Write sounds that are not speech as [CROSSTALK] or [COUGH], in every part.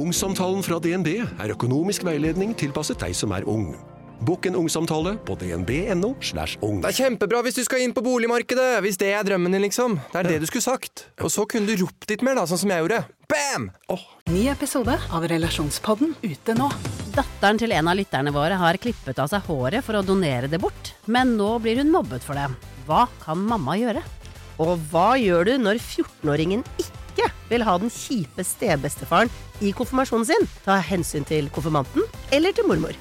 Ungsamtalen fra DNB er økonomisk veiledning tilpasset deg som er ung. Bokk en ungsamtale på dnb.no. slash ung. Det er kjempebra hvis du skal inn på boligmarkedet, hvis det er drømmen din, liksom. Det er det du skulle sagt. Og så kunne du ropt litt mer, da, sånn som jeg gjorde. Bam! Ny episode av Relasjonspodden ute nå. Datteren til en av lytterne våre har klippet av seg håret for å donere det bort, men nå blir hun mobbet for det. Hva kan mamma gjøre? Og hva gjør du når 14-åringen ikke vil ha den kjipe stebestefaren i konfirmasjonen sin? Ta hensyn til konfirmanten eller til mormor.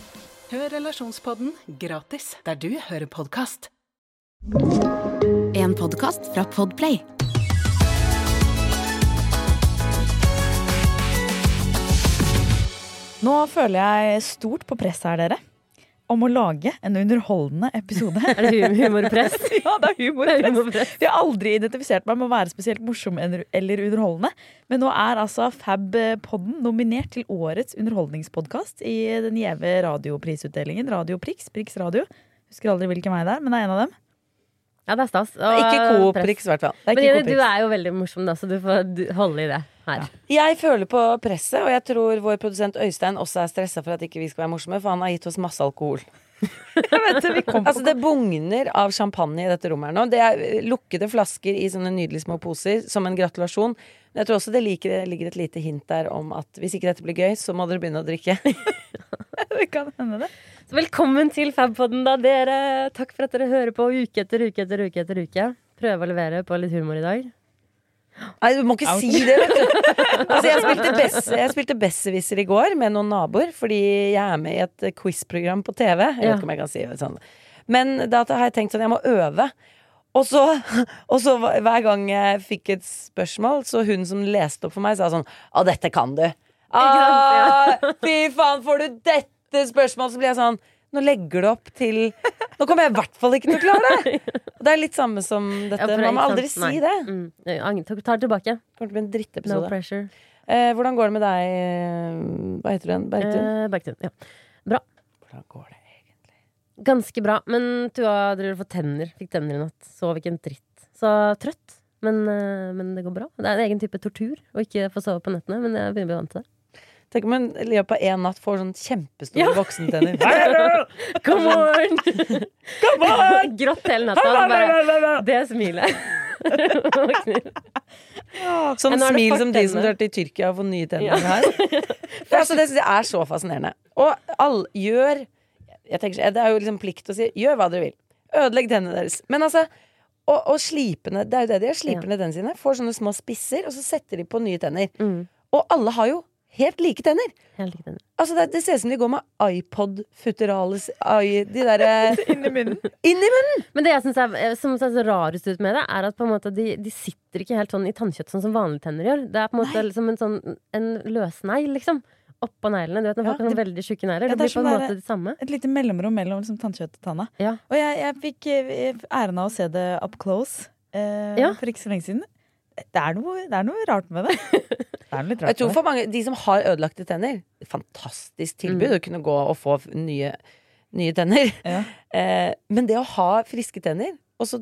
Hør Relasjonspodden gratis der du hører podkast. En podkast fra Podplay. Nå føler jeg stort på press her, dere. Om å lage en underholdende episode. [LAUGHS] Er det hum- humorpress? [LAUGHS] ja, det er humorpress. humorpress. Jeg har aldri identifisert meg med å være spesielt morsom eller underholdende. Men nå er altså Fab-podden nominert til årets underholdningspodkast i den gjeve radioprisutdelingen. Radio Prix. Prix Radio. Husker aldri hvilken vei det er, men det er en av dem. Ja, det er stas. Det er ikke Og Coop press. I hvert fall. Men du er jo veldig morsom, da, så du får holde i det her. Jeg føler på presset, og jeg tror vår produsent Øystein også er stressa for at ikke vi skal være morsomme, for han har gitt oss masse alkohol. [LAUGHS] Vet det, Altså Det bugner av champagne i dette rommet her nå. Det er lukkede flasker i sånne nydelige små poser som en gratulasjon. Men jeg tror også det ligger et lite hint der om at hvis ikke dette blir gøy, så må dere begynne å drikke. [LAUGHS] det kan hende det. Så velkommen til Fabpodden, da, dere. Takk for at dere hører på uke etter uke etter uke etter uke. Prøve å levere på litt humor i dag. Nei, du må ikke si det, vet du. [LAUGHS] Altså, jeg spilte jeg spilte Besserwisser i går med noen naboer, fordi jeg er med i et eh, quiz-program på TV. Jeg vet ikke om jeg kan si det sånn. Men da har jeg tenkt sånn, jeg må øve. Og så, [LAUGHS] og så hver gang jeg fikk et spørsmål, så hun som leste opp for meg, sa sånn Å, dette kan du. Å, fy faen, får du dette spørsmålet, så blir jeg sånn Nå legger du opp til Nå kommer jeg i hvert fall ikke til å klare det! [LAUGHS] Det er litt samme som dette. Ja, Man må aldri sant? si det. Mm. Ta tar tilbake. Det kommer til å bli en No drittepisode. pressure. Eh, hvordan går det med deg, eh, hva heter du igjen? Bergtun? Eh, Bergtun. Ja. hvordan går det? egentlig? Ganske bra. Men Tua driver og får tenner. Fikk tenner i natt. Sov ikke en dritt. Så trøtt. Men, eh, men det går bra. Det er en egen type tortur å ikke få sove på nettene. Men jeg begynner å bli vant til det. Tenk om en i løpet av én natt får sånn kjempestore Ja. voksentenner. Come on Grått hele natta. Bare, det smilet. Sånn er det smil som de som drar til Tyrkia og får nye tenner Ja. her. [LAUGHS] For altså, det synes jeg er så fascinerende. Og all, gjør tenker, Det er jo liksom plikt å si gjør hva dere vil. Ødelegg tennene deres. Men altså og, og slipene, det er jo det de gjør. Sliper ned tennene sine. Får sånne små spisser, og så setter de på nye tenner. Mm. Og alle har jo helt like tenner. Helt like tenner. Altså det, det ser ut som de går med iPod-futteralis i- De derre [LAUGHS] Inn i munnen. Inn i munnen! Men det jeg synes er, eh, som ser så rarest ut med det, er at på en måte de, de sitter ikke helt sånn i tannkjøtt sånn som vanlige tenner gjør. Det er på en måte liksom en sånn en løsnegl, liksom. Oppå neglene. Du vet når folk ja, det- har veldig tjukke negler. Ja, det det er blir på en måte det samme. Et lite mellomrom mellom liksom, tannkjøtt og tanna. Ja. Og jeg, jeg fikk eh, æren av å se det up close eh, Ja. for ikke så lenge siden. Det er noe, det er noe rart med det. [LAUGHS] Jeg tror for mange, De som har ødelagte tenner, fantastisk tilbud Mm. å kunne gå og få nye, nye tenner. Ja. [LAUGHS] Eh, men det å ha friske tenner, og så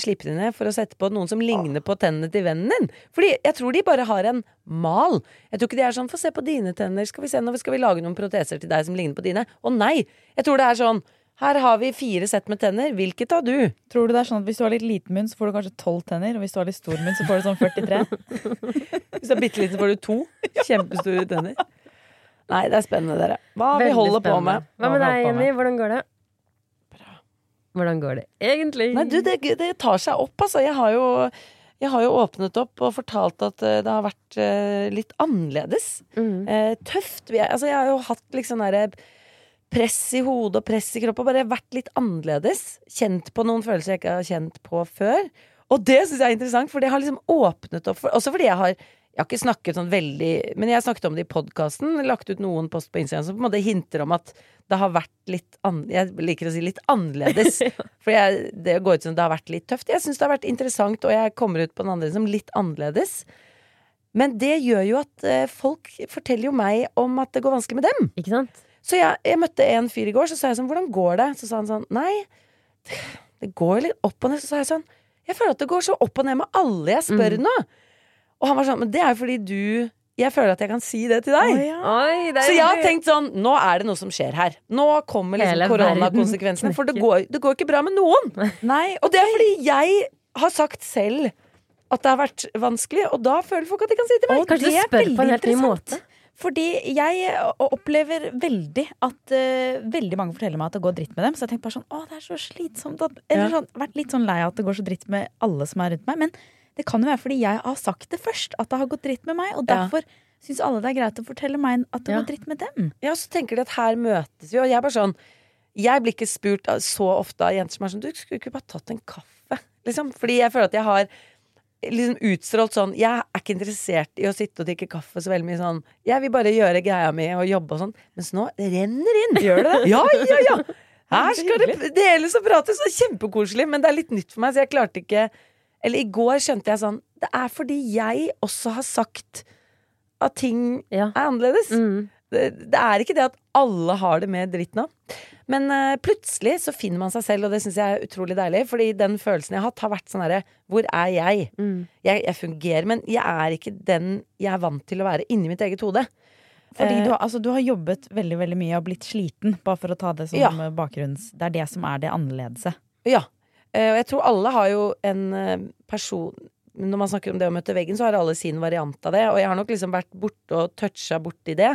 slippe de ned for å sette på noen som ligner på tennene til vennen din Fordi jeg tror de bare har en mal. Jeg tror ikke de er sånn 'få se på dine tenner', skal vi se nå skal vi lage noen proteser til deg som ligner på dine'. Å nei! Jeg tror det er sånn her har vi fire sett med tenner, hvilket tar du? Tror du det er sånn at Hvis du har litt liten munn, så får du kanskje 12 tenner. Og hvis du har litt stor munn, så får du sånn 43. [LAUGHS] Hvis du er bitte liten, får du to kjempestore tenner. Nei, det er spennende, dere. Hva vi holder holder på med. Hva med deg, Jenny? Hvordan går det? Bra. Hvordan går det egentlig? Nei, du, det, det tar seg opp, altså. Jeg har jo, jeg har jo åpnet opp og fortalt at eh, det har vært eh, litt annerledes. Mm. Eh, tøft. Altså, jeg har jo hatt litt sånn derre press i hodet og press i kroppen. Bare vært litt annerledes. Kjent på noen følelser jeg ikke har kjent på før. Og det syns jeg er interessant, for det har liksom åpnet opp for Også fordi jeg har jeg har ikke snakket sånn veldig Men jeg snakket om det i podkasten. Lagt ut noen post på Instagram som på en måte hinter om at det har vært litt an, Jeg liker å si litt annerledes. [LAUGHS] For jeg, det går ut som det har vært litt tøft. Jeg syns det har vært interessant, og jeg kommer ut på den andre som litt annerledes. Men det gjør jo at eh, folk forteller jo meg om at det går vanskelig med dem. Ikke sant? Så jeg, jeg møtte en fyr i går, så sa jeg sånn, hvordan går det? Så sa han sånn, nei, det går litt opp og ned. Så sa jeg sånn, jeg føler at det går så opp og ned med alle jeg spør nå. Og han var sånn, men det er jo fordi du jeg føler at jeg kan si det til deg. Oh, ja. Oi, det Så jeg har tenkt sånn Nå er det noe som skjer her. Nå kommer liksom koronakonsekvensene. For det går, det går ikke bra med noen. [LAUGHS] Nei, Og det er fordi jeg har sagt selv at det har vært vanskelig, og da føler folk at de kan si til meg. Og Kanskje du spør på en helt ny måte. Fordi jeg eh, opplever veldig at uh, veldig mange forteller meg at det går dritt med dem. Så jeg tenker bare sånn, å det er så slitsomt at, Eller Ja. sånn, vært litt sånn lei av at det går så dritt med alle som er rundt meg. Men det kan jo være fordi jeg har sagt det først, at det har gått dritt med meg. Og Ja. derfor syns alle det er greit å fortelle meg at det Ja. går dritt med dem. Ja, så tenker de at her møtes vi, og jeg er bare sånn Jeg blir ikke spurt så ofte av jenter som er sånn Du skulle ikke bare tatt en kaffe? Liksom. Fordi jeg føler at jeg har liksom utstrålt sånn Jeg er ikke interessert i å sitte og drikke kaffe så veldig mye sånn Jeg vil bare gjøre greia mi og jobbe og sånn. Mens nå renner inn. Gjør det det? Ja, ja, ja! Her skal det deles og prates, og kjempekoselig, men det er litt nytt for meg, så jeg klarte ikke Eller i går skjønte jeg sånn Det er fordi jeg også har sagt at ting Ja. er annerledes. Mm. Det, det er ikke det at alle har det med dritt nå. Men uh, plutselig så finner man seg selv, og det syns jeg er utrolig deilig. Fordi den følelsen jeg har hatt, har vært sånn herre Hvor er jeg? Mm. jeg? Jeg fungerer, men jeg er ikke den jeg er vant til å være inni mitt eget hode. Fordi Eh. du, har- altså, du har jobbet veldig veldig mye og blitt sliten, bare for å ta det som Ja. bakgrunns... Det er det som er det annerledese. Ja. Eh, Og jeg tror alle har jo en person Når man snakker om det å møte veggen, så har alle sin variant av det. Og jeg har nok liksom vært borte og toucha borti det.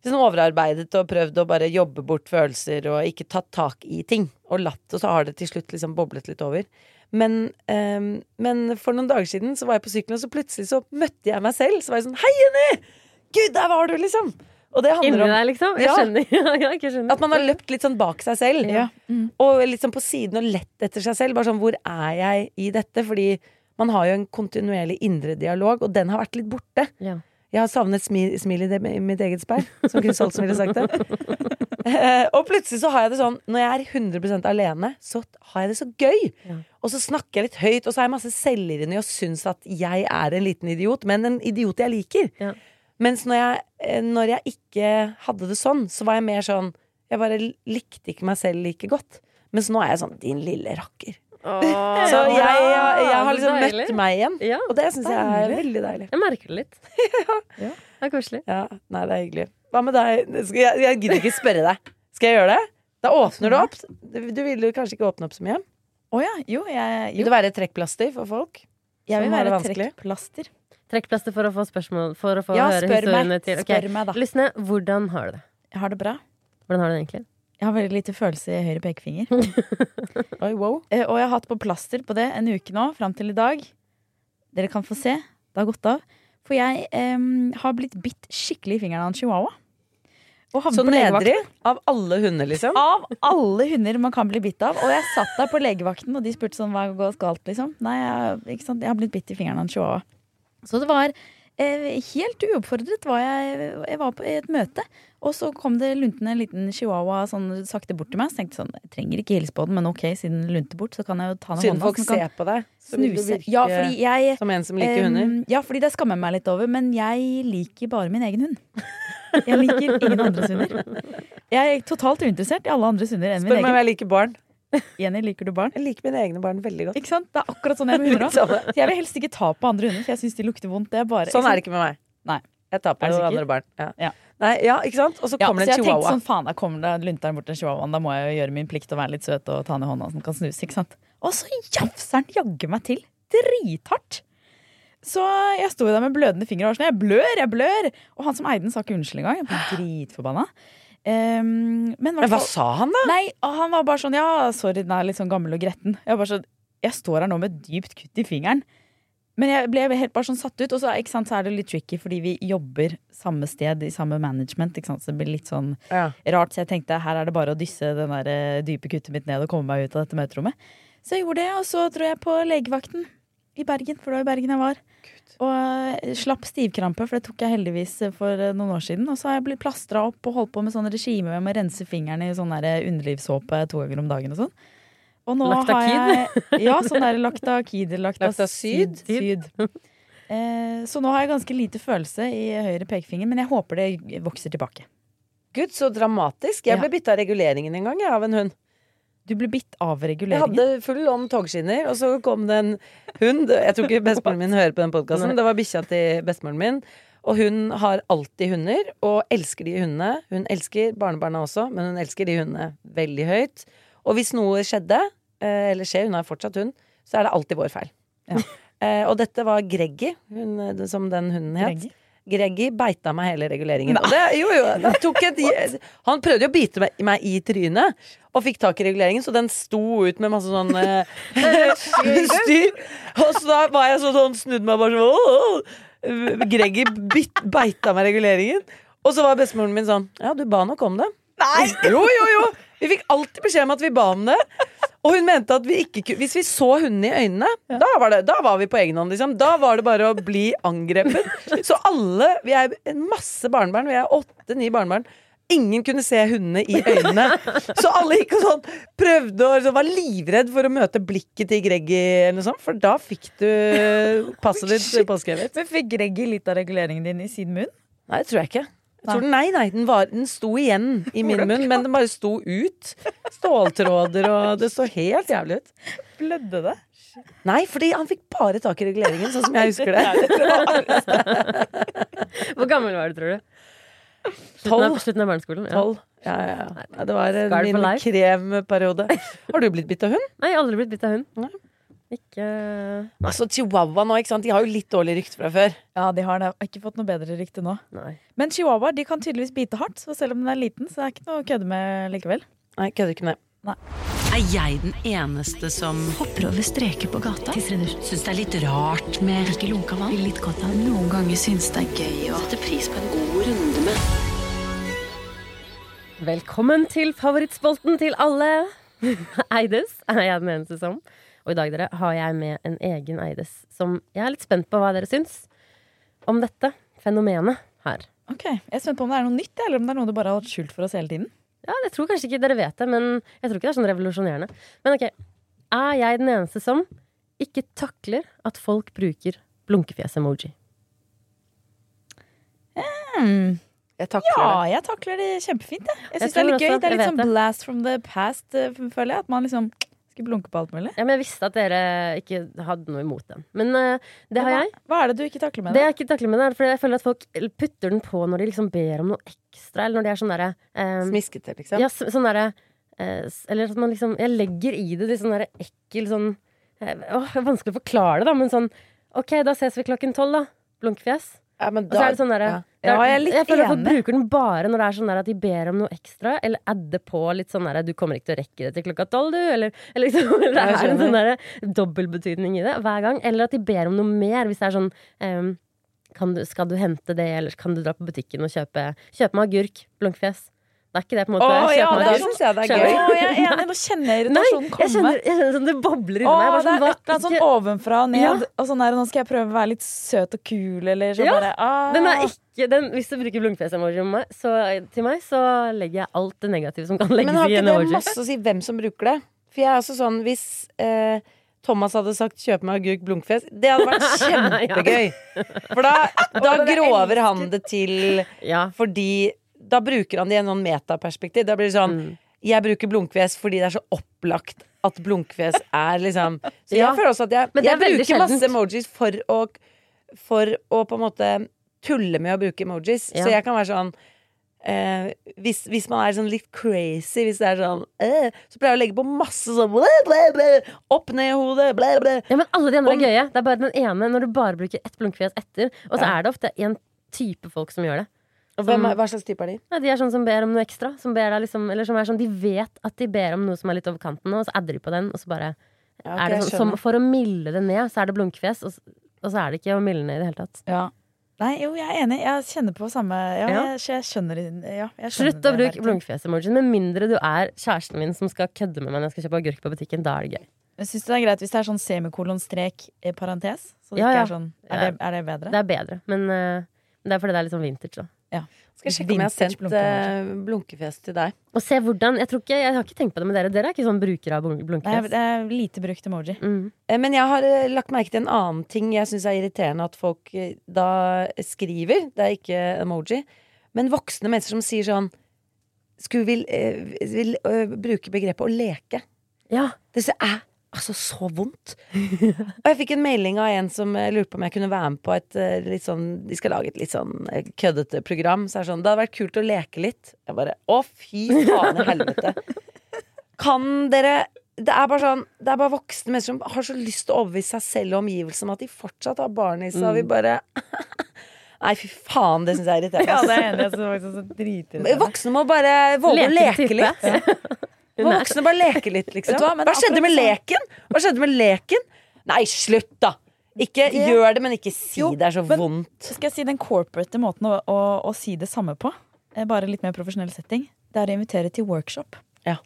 Liksom overarbeidet og prøvd å bare jobbe bort følelser og ikke tatt tak i ting. Og latt, og så har det til slutt liksom boblet litt over. Men, um, men for noen dager siden så var jeg på sykkelen, og så plutselig så møtte jeg meg selv. Så var jeg sånn Hei, Jenny! Gud, der var du, liksom! Og det handler om deg, liksom? Jeg Ja. skjønner. [LAUGHS] Ja, ja, skjønner. at man har løpt litt sånn bak seg selv. Ja. Mm. Og litt sånn på siden og lett etter seg selv. Bare sånn, hvor er jeg i dette? Fordi man har jo en kontinuerlig indre dialog, og den har vært litt borte. Ja. Jeg har savnet smil, smil i, det, mitt eget speil, som Chris Holtz ville sagt det. Eh, og plutselig så har jeg det sånn, når jeg er 100% alene, så har jeg det så gøy. Ja. Og så snakker jeg litt høyt, og så har jeg masse selvironi og syns at jeg er en liten idiot, men en idiot jeg liker. Ja. Mens når jeg, eh, når jeg ikke hadde det sånn, så var jeg mer sånn Jeg bare likte ikke meg selv like godt. Mens nå er jeg sånn Din lille rakker. Så jeg, jeg, jeg har liksom Deilig. møtt meg igjen. Ja, Og det syns jeg er veldig deilig. jeg merker det litt. [LAUGHS] Ja. Det er koselig. Ja, Nei, det er hyggelig. Hva med deg? Jeg, jeg gidder ikke spørre deg. Skal jeg gjøre det? Da åpner du opp. Du, du vil jo kanskje ikke åpne opp så mye. Oh, ja. Jo, jeg, Vil du være trekkplaster for folk? jeg vil være trekkplaster. Trekkplaster for å få spørsmål For å få Ja, høre historiene meg. til Okay. Spør meg, da. Lysne, hvordan har du det? Jeg har det bra. Hvordan har du det egentlig? Jeg har veldig lite følelse i høyre pekefinger. [LAUGHS] Oi, wow. Eh, Og jeg har hatt på plaster på det en uke nå, fram til i dag. Dere kan få se. Det har gått av. For jeg eh, har blitt bitt skikkelig i fingeren av en chihuahua. Og havnet Så på legevakten. nedrig av alle hunder, liksom? Av alle hunder man kan bli bitt av. Og jeg satt der på legevakten, og de spurte sånn hva går galt, liksom. Nei, jeg, ikke sant? jeg har blitt bitt i fingeren av en chihuahua. Så det var helt uoppfordret var jeg, jeg var på et møte. Og så kom det luntende en liten chihuahua sånn sakte bort til meg. Så tenkte sånn, jeg trenger ikke hilse på den, men ok, siden den lunter bort, så kan jeg jo ta den Siden hånda. folk så den kan ser på deg, så vil du virke Ja, fordi jeg som en som liker hunder. Ja, fordi det skammer jeg meg litt over, men jeg liker bare min egen hund. Jeg liker ingen andres hunder. Jeg er totalt uinteressert i alle andres hunder enn min Spør meg om jeg liker barn. Jenny, liker du barn? Jeg liker mine egne barn veldig godt. Ikke sant? Det er akkurat sånn jeg med hunder òg. Jeg vil helst ikke ta på andre hunder, for jeg syns de lukter vondt. Det er bare, Sånn er det ikke med meg. Nei. Jeg tar på andre barn. Ja. Ja. Nei, ja, ikke sant? Og så kommer så jeg tenkte sånn, faen, da kommer det lunteren bort til chihuahuaen. Da må jeg jo gjøre min plikt og være litt søt og ta den i hånda så den kan snuse. ikke sant? Og så jafser den jaggu meg til. Drithardt. Så jeg sto der med blødende fingre og var sånn, jeg blør, jeg blør. Og han som eide den, sa ikke unnskyld engang. Jeg ble dritforbanna. Um, men, Men hva sa han, da? Nei, han var bare sånn Ja, sorry, den er litt sånn gammel og gretten. Jeg, sånn, jeg står her nå med et dypt kutt i fingeren. Men jeg ble helt bare sånn satt ut. Og så, sant, så er det litt tricky, fordi vi jobber samme sted, i samme management. Sant? Så det blir litt sånn Ja. rart. Så jeg tenkte her er det bare å dysse den der eh, dype kuttet mitt ned og komme meg ut av dette møterommet. Så jeg gjorde det, og så dro jeg på legevakten i Bergen, for det var i Bergen jeg var. Og eh, slapp stivkrampe, for det tok jeg heldigvis eh, for eh, noen år siden. Og så har jeg blitt plastra opp og holdt på med sånn regime med å rense fingrene i sånn der underlivssåpe to ganger om dagen og sånn. Og nå Laktakid? har jeg Ja, sånn der laktakid. Laktasyd? Laktasyd. Eh, så nå har jeg ganske lite følelse i høyre pekefinger, men jeg håper det vokser tilbake. Gud, så dramatisk. Jeg Ja. ble bytta av reguleringen en gang, jeg, av en hund. Du ble bitt av reguleringen? Jeg hadde full om togskinner, og så kom det en hund. Jeg tror ikke bestemoren min hører på den podkasten. Det var bikkja til bestemoren min. Og hun har alltid hunder, og elsker de hundene. Hun elsker barnebarna også, men hun elsker de hundene veldig høyt. Og hvis noe skjedde, eh, eller skjer, hun har fortsatt hund, så er det alltid vår feil. Ja. og dette var Greggy, eh, som den hunden het. Greggy? Greggy beita meg hele reguleringen. Det, jo, jo, et, [LAUGHS] han prøvde jo å bite meg, meg i trynet, og fikk tak i reguleringen, så den sto ut med masse sånn eh, [LAUGHS] [LAUGHS] styr. Og så da var jeg så sånn, snudd meg bare sånn Greggy beita meg reguleringen. Og så var bestemoren min sånn Ja, du ba nok om det. Nei! Jo, jo, jo! Vi fikk alltid beskjed om at vi ba om det. Og hun mente at vi ikke Hvis vi så hundene i øynene, da, var det, da var vi på egen hånd. Liksom. Da var det bare å bli angrepet. [LAUGHS] Så alle Vi er en masse barnebarn. Vi er åtte-ni barnebarn. Ingen kunne se hundene i øynene. Så alle gikk og sånn prøvde og liksom, var livredd for å møte blikket til Greggy, eller noe sånt, for da fikk du passet ditt påskrevet. Men fikk Greggy litt av reguleringen din i sin munn? Nei, det tror jeg ikke. Jeg tror den, nei, nei, den, var, den sto igjen i min munn, men den bare sto ut. Ståltråder og Det så helt jævlig ut. Blødde det? Nei, fordi han fikk bare tak i reguleringen, sånn som jeg husker det. [LAUGHS] Hvor gammel var du, tror du? Slutten Tolv. av, slutten av barneskolen? Ja. Ja, ja, ja. Det var eh, min kremperiode. Har du blitt bitt av hund? Nei, jeg har aldri blitt bitt av hund. Nei. Ikke Altså, Chihuahua nå, ikke sant? De har jo litt dårlig rykte fra før. Ja, de har det. Har ikke fått noe bedre rykte nå. Nei. Men chihuahua de kan tydeligvis bite hardt, så selv om den er liten, så er det ikke noe å kødde med likevel. Nei, kødder ikke med det. Er jeg den eneste som hopper over streker på gata? Syns det er litt rart med ikke lunka vann? Litt godt av Noen ganger syns det er gøy å sette pris på en god runde med Velkommen til favorittspolten til alle. [LAUGHS] Eides er jeg den eneste som. Og i dag dere, har jeg med en egen Eides som jeg er litt spent på hva dere syns om dette fenomenet her. Ok, Jeg er spent på om det er noe nytt, eller om det er noe du bare har holdt skjult for oss hele tiden. Ja, Jeg tror kanskje ikke dere vet det, men jeg tror ikke det er sånn revolusjonerende. Men ok, er jeg den eneste som ikke takler at folk bruker blunkefjes-emoji? Jeg takler Ja, det. jeg takler det kjempefint. Jeg, jeg syns synes det er litt gøy. Det er litt sånn blast from the past, eh, føler jeg. At man liksom skal blunke på alt mulig. Ja, men Jeg visste at dere ikke hadde noe imot den. Men uh, det har hva, jeg. Hva er det du ikke takler med Det det? jeg ikke takler med det, er fordi jeg føler at folk putter den på når de liksom ber om noe ekstra, eller når de er sånn derre eh, Smiskete, liksom. Ja, sånn derre uh, Eller at man liksom Jeg legger i det litt sånn derre ekkel sånn Åh, det er vanskelig å forklare det, da, men sånn OK, da ses vi klokken tolv, da. Blunkefjes. Ja, men Og så er det sånn derre ja. Ja, jeg er litt føler at folk enig. bruker den bare når det er sånn der at de ber om noe ekstra, eller adder på litt sånn der 'du kommer ikke til å rekke det til klokka tolv', du, eller, eller liksom [LAUGHS] Det er en sånn derre dobbeltbetydning i det hver gang. Eller at de ber om noe mer, hvis det er sånn um, kan du, 'Skal du hente det', eller 'kan du dra på butikken og kjøpe, kjøpe meg agurk'? Blunkefjes. Det er ikke det, på en måte. Å, Kjøpe ja, meg det syns jeg det er gøy. Å, jeg er enig. Nå kjenner jeg irritasjonen komme. jeg kjenner, jeg kjenner sånn det bobler inni meg. Bare er det er sånn, et eller annet sånn ovenfra og ned. Ja. Og sånn der, nå skal jeg prøve å være litt søt og kul, eller sånn Ja, bare ah. Den er ikke, den, hvis du bruker blunkefjes-emoji med til meg, så legger jeg alt det negative som kan legges Men har ikke det masse å si hvem som bruker det? For jeg er også sånn Hvis eh, Thomas hadde sagt 'kjøp meg agurk blunkfjes', det hadde vært [LAUGHS] kjempegøy. For da, [LAUGHS] da grover han det til fordi Da bruker han det i en sånn metaperspektiv. Da blir det sånn Mm. Jeg bruker blunkfjes fordi det er så opplagt at blunkfjes er liksom [LAUGHS] Så jeg Ja. føler også at jeg, jeg er bruker masse emojis for å For å på en måte tulle med å bruke emojis. Ja. Så jeg kan være sånn eh, hvis, hvis man er sånn litt crazy, hvis det er sånn eh, Så pleier jeg å legge på masse sånn ble, ble, ble, Opp ned i hodet, ble, ble. Ja, men alle de andre Om- er gøye. Det er bare den ene når du bare bruker ett blunkefjes etter. Og så Ja. er det ofte en type folk som gjør det. Hvem er, hva slags type er de? Ja, de er sånn som ber om noe ekstra. Som ber deg liksom, eller som er sånn, de vet at de ber om noe som er litt over kanten, og så adder de på den, og så bare Ja, er det sånn, som. For å milde det ned, så er det blunkefjes, og, og så er det ikke å milde ned i det hele tatt. Ja. Nei, jo, jeg er enig. Jeg kjenner på samme Ja, Ja. Jeg, jeg skjønner ja, jeg skjønner Slutt å bruke blunkefjes-emojien, med mindre du er kjæresten min som skal kødde med meg når jeg skal kjøpe agurk på butikken. Da er det gøy. Men Syns du det er greit hvis det er sånn semikolon strek eh, parentes? Så det Ja, ikke ja. er sånn Er det, er det bedre? Det er bedre, men uh, det er fordi det er litt sånn vintage. Da. Skal jeg sjekke om jeg har sendt eh, blunkefjes til deg. Og se hvordan Jeg tror ikke, jeg har ikke tenkt på det med dere. Dere er ikke sånn brukere av blunkefjes. Nei, blunkefjes. det er lite brukt emoji. Mm. Eh, Men jeg har eh, lagt merke til en annen ting jeg syns er irriterende at folk da skriver. Det er ikke emoji. Men voksne mennesker som sier sånn Skulle vil, vil, vil uh, bruke begrepet å leke. Ja. Det, er Altså, så vondt. [LAUGHS] Og jeg fikk en melding av en som eh, lurte på om jeg kunne være med på et eh, litt sånn De skal lage et litt sånn eh, køddete program. Så er det sånn Det hadde vært kult å leke litt. Jeg bare Å, fy faen i helvete. [LAUGHS] Kan dere Det er bare sånn Det er bare voksne mennesker som har så lyst til å overbevise seg selv og omgivelsene om at de fortsatt har barn i seg, og vi bare [LAUGHS] Nei, fy faen, det syns jeg er irriterende. Ja, det er enig. Jeg synes faktisk så dritirriterende. Voksne må bare våge å leke litt. type. Litt. Voksne bare leke litt, [LAUGHS] liksom. Hva, Hva skjedde med leken? Hva skjedde med leken? Nei, slutt, da! Ikke Det- gjør det, men ikke si Jo, det er så men- vondt. Skal jeg si den corporate måten å, å, å si det samme på? eh, Bare litt mer profesjonell setting. Det er å invitere til workshop. Ja.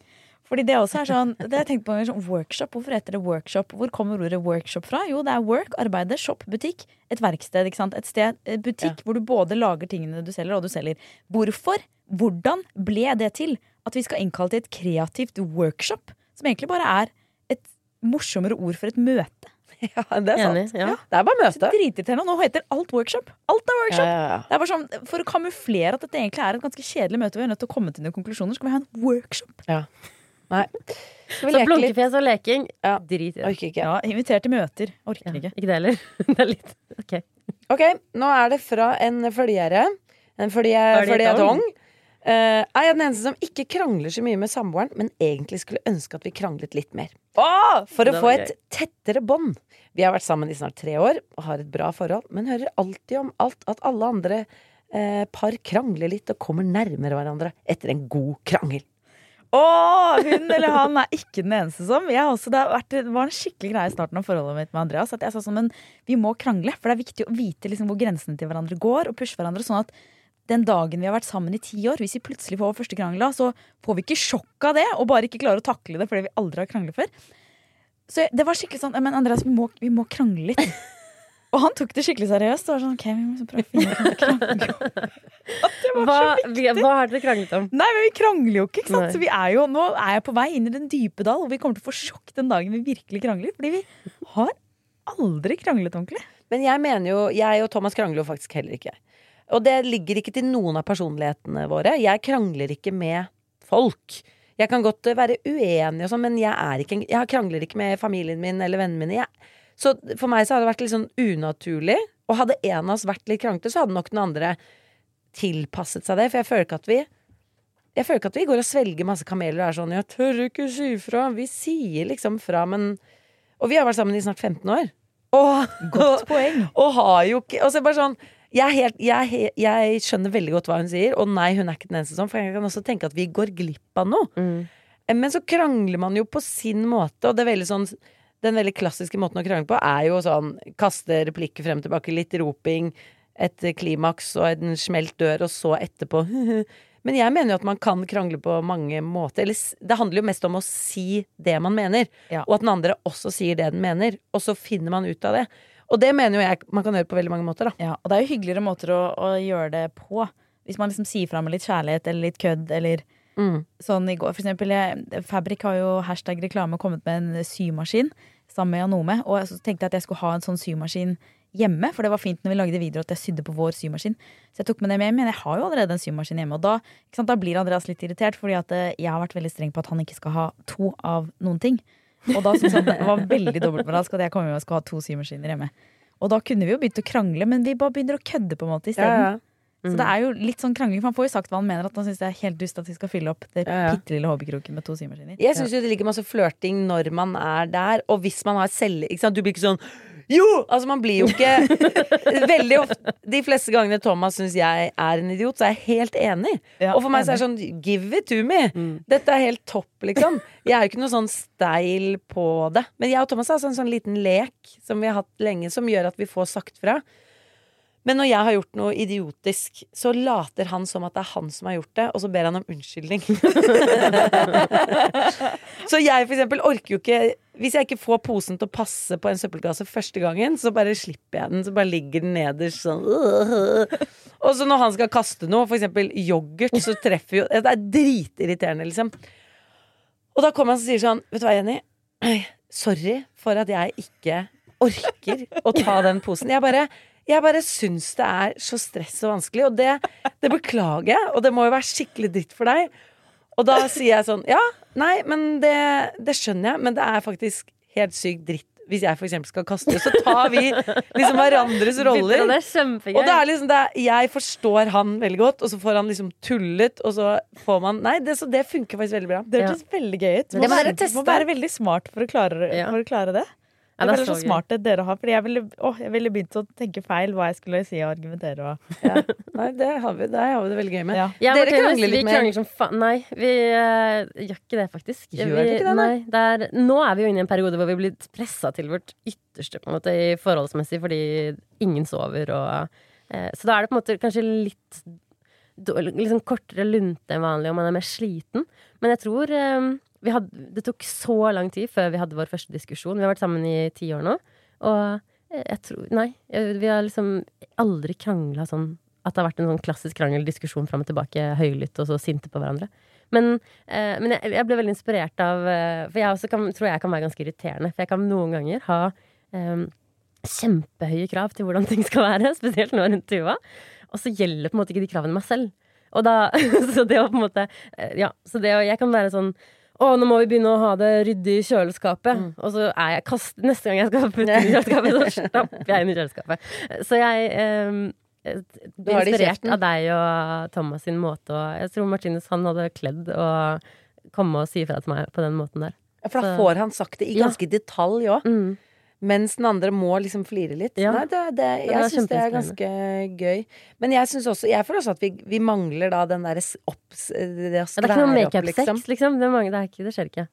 Fordi det også er sånn Det har jeg tenkt på sånn Workshop, hvorfor heter det workshop? Hvor kommer ordet workshop fra? Jo, det er work, arbeide, shop, butikk. Et verksted. ikke sant? Et sted, eh, butikk hvor du både lager tingene du selger, og du selger. Hvorfor? Hvordan ble det til at vi skal innkalle til et kreativt workshop? Som egentlig bare er et morsommere ord for et møte. [LAUGHS] Ja, det er sant. Enig. Ja. Det er bare møte. dritirriterende. Nå heter alt workshop. Alt er workshop. ja, ja. Det er bare sånn, For å kamuflere at dette egentlig er et ganske kjedelig møte, vi er nødt til å komme til noen konklusjoner, skal vi ha en workshop. Nei. Skal vi Så litt? blunkefjes og leking, Ja. drit i det. Orker ikke. Ja, Inviter til møter. Orker Ja, ikke. ikke det heller. [LAUGHS] Det er litt Ok. Ok, nå er det fra en følgere. En følge, Føljetong. Eh, er jeg den eneste som ikke krangler så mye med samboeren, men egentlig skulle ønske at vi kranglet litt mer? For å få et et tettere bånd. Vi har vært sammen i snart tre år og har et bra forhold, men hører alltid om alt at alle andre uh, par krangler litt og kommer nærmere hverandre etter en god krangel. Å, hun eller han er ikke den eneste som. Også, det, har vært, det var en skikkelig greie i starten av forholdet mitt med Andreas. At jeg sa sånn, men vi må krangle, for det er viktig å vite liksom hvor grensene til hverandre går, og pushe hverandre. Sånn at den dagen vi har vært sammen i ti år, hvis vi plutselig får vår første krangel, så får vi ikke sjokk av det, og bare ikke klarer å takle det fordi vi aldri har kranglet før. Så det var skikkelig sånn Men Andreas, vi må, vi må krangle litt. [LAUGHS] Og han tok det skikkelig seriøst. Det var sånn, ok, vi må prøve å finne. [LAUGHS] At det var Hva, så vi, hva har dere kranglet om? Nei, men vi krangler jo ikke, ikke sant? Nei. Så vi er jo, nå er jeg på vei inn i den dype dal, og vi kommer til å få sjokk den dagen vi virkelig krangler. Fordi vi har aldri kranglet ordentlig. Men jeg mener jo, jeg og Thomas krangler jo faktisk heller ikke. Og det ligger ikke til noen av personlighetene våre. Jeg krangler ikke med folk. Jeg kan godt være uenig og sånn, men jeg, er ikke, jeg krangler ikke med familien min eller vennene mine. Jeg, så for meg så har det vært litt sånn unaturlig. Og hadde en av oss vært litt kranglete, så hadde nok den andre tilpasset seg det. For jeg føler ikke at vi Jeg føler ikke at vi går og svelger masse kameler og er sånn 'Jeg tør ikke si fra'. Vi sier liksom fra, men Og vi har vært sammen i snart 15 år. Og, Godt [LAUGHS] poeng. og har jo ikke Og så bare sånn jeg, helt, jeg, jeg skjønner veldig godt hva hun sier, og nei, hun er ikke den eneste sånn, for jeg kan også tenke at vi går glipp av noe. Mm. Men så krangler man jo på sin måte, og det er veldig sånn den veldig klassiske måten å krangle på er jo sånn kaste replikker frem og tilbake, litt roping, et klimaks og en smelt dør, og så etterpå [LAUGHS] Men jeg mener jo at man kan krangle på mange måter. Eller det handler jo mest om å si det man mener, Ja. og at den andre også sier det den mener, og så finner man ut av det. Og det mener jo jeg man kan gjøre på veldig mange måter, da. Ja, og det er jo hyggeligere måter å, å gjøre det på. Hvis man liksom sier fra med litt kjærlighet eller litt kødd eller Mm. sånn i går. For eksempel, jeg, Fabrik har jo hashtag reklame kommet med en symaskin sammen med Janome. Og så tenkte jeg at jeg skulle ha en sånn symaskin hjemme, for det var fint når vi lagde videoer at jeg sydde på vår symaskin. Så jeg tok med det med, men jeg har jo allerede en symaskin hjemme. Og da, sant, da blir Andreas litt irritert, fordi at eh, jeg har vært veldig streng på at han ikke skal ha to av noen ting. Og da syntes han det var [LAUGHS] veldig dobbeltmoralsk at jeg kom hjem og skulle ha to symaskiner hjemme. Og da kunne vi jo begynt å krangle, men vi bare begynner å kødde på en måte isteden. Ja, ja. Så det er jo litt sånn krangling, for han får jo sagt hva han mener. At han syns det er helt dust at vi skal fylle opp det Ja, bitte lille hobbykroken med to symaskiner. Jeg syns jo det ligger masse flørting når man er der, og hvis man har selv... Du blir ikke sånn jo! Altså, man blir jo ikke [LAUGHS] Veldig ofte De fleste gangene Thomas syns jeg er en idiot, så er jeg helt enig. Ja, og for meg så er det sånn Give it to me! Dette er helt topp, liksom. Jeg er jo ikke noe sånn steil på det. Men jeg og Thomas har altså en sånn liten lek som vi har hatt lenge, som gjør at vi får sagt fra. Men når jeg har gjort noe idiotisk, så later han som at det er han som har gjort det, og så ber han om unnskyldning. [LAUGHS] [LAUGHS] så jeg for eksempel orker jo ikke Hvis jeg ikke får posen til å passe på en søppelkasse første gangen, så bare slipper jeg den, så bare ligger den nederst sånn Og så når han skal kaste noe, for eksempel yoghurt, så treffer jo Det er dritirriterende, liksom. Og da kommer han og sier sånn Vet du hva, Jenny? Sorry for at jeg ikke orker å ta den posen. Jeg bare jeg bare syns det er så stress og vanskelig, og det, det beklager jeg. Og det må jo være skikkelig dritt for deg. Og da sier jeg sånn Ja, nei, men det, det skjønner jeg, men det er faktisk helt sykt dritt hvis jeg for eksempel skal kaste, så tar vi liksom hverandres roller. det er. Og det er liksom det er, Jeg forstår han veldig godt, og så får han liksom tullet, og så får man Nei, det, så det funker faktisk veldig bra. Det hørtes veldig gøy ut. Må være, må være veldig smart for å klare, Ja. for å klare det. Ja, Det det er så så smart det dere har. Fordi jeg ville, åh, jeg ville begynt å tenke feil hva jeg skulle si og argumentere. Og. [LAUGHS] Nei, det har vi, det har vi det veldig gøy med. Ja. Dere krangler vi litt mer. krangler som faen. Nei, vi eh, gjør ikke det, faktisk. Gjør vi, ikke det, nei? nei? det er, nå er vi jo inne i en periode hvor vi blir pressa til vårt ytterste på en måte, i forholdsmessig fordi ingen sover. Og, eh, så da er det på en måte kanskje litt liksom kortere lunte enn vanlig, og man er mer sliten. Men jeg tror eh, hadde, det tok så lang tid før vi hadde vår første diskusjon. Vi har vært sammen i ti år nå. Og eh, jeg tror Nei, vi har liksom aldri krangla sånn at det har vært en sånn klassisk krangel, diskusjon fram og tilbake, høylytt og så sinte på hverandre. Men, eh, men jeg, jeg ble veldig inspirert av eh, For jeg også kan, tror jeg kan være ganske irriterende. For jeg kan noen ganger ha eh, kjempehøye krav til hvordan ting skal være, [LAUGHS] spesielt nå rundt Tuva. Og så gjelder på en måte ikke de kravene meg selv. Og da, [LAUGHS] så det å på en måte eh, Ja, så det å Jeg kan være sånn å, nå må vi begynne å ha det ryddig i kjøleskapet. Mm. Og så er jeg kast, Neste gang jeg skal putte inn i kjøleskapet, så stapper jeg inn i kjøleskapet. Så jeg eh, blir det inspirert av deg og Thomas sin måte. Og jeg tror Martinus han hadde kledd å komme og si ifra til meg på den måten der. Ja, For da Så- får han sagt det i Ja. ganske detalj òg. Mm. Mens den andre må liksom flire litt. Ja. Nei, det, det, det jeg syns det er ganske gøy. Men jeg synes også Jeg føler også at vi, vi mangler da den derre opps... Det å Ja, det er ikke noe makeup-sex, liksom. liksom. Det, mange, det, ikke, det skjer ikke.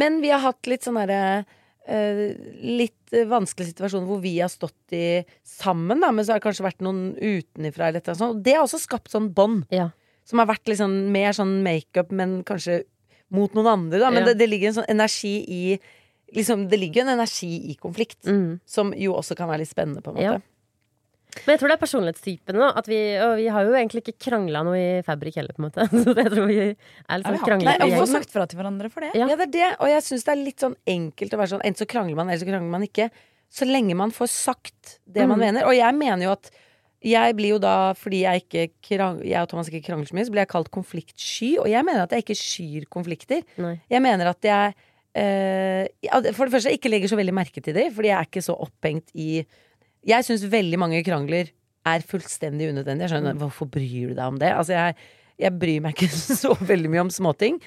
Men vi har hatt litt sånn derre uh, litt eh, vanskelig situasjon hvor vi har stått i sammen, da, men så har det kanskje vært noen utenifra eller eller annet. Og det har også skapt sånn bånd. Ja. Som har vært liksom mer sånn makeup, men kanskje mot noen andre, da. Men Ja. det, det ligger en sånn energi i Liksom, det ligger jo en energi i konflikt, Mm. som jo også kan være litt spennende, på en måte. Ja. Men jeg tror det er personlighetstypen da At vi, og vi har jo egentlig ikke krangla noe i Fabrik heller, på en måte. [LAUGHS] Så jeg tror vi er litt Ja, sånn vi har kranglete ikke- vi får sagt fra til hverandre for det. Ja. Ja, det er det. Og jeg syns det er litt sånn enkelt å være sånn enten så krangler man, eller så krangler man ikke. Så lenge man får sagt det man Mm. mener. Og jeg mener jo at jeg blir jo da, fordi jeg, ikke krang, jeg og Thomas ikke krangler så mye, så blir jeg kalt konfliktsky. Og jeg mener at jeg ikke skyr konflikter. Nei. Jeg mener at jeg ja, For det første jeg ikke legger så veldig merke til det, fordi jeg er ikke så opphengt i Jeg syns veldig mange krangler er fullstendig unødvendige. Jeg skjønner, Hvorfor bryr du deg om det? Altså, jeg, jeg bryr meg ikke [LAUGHS] så veldig mye om småting.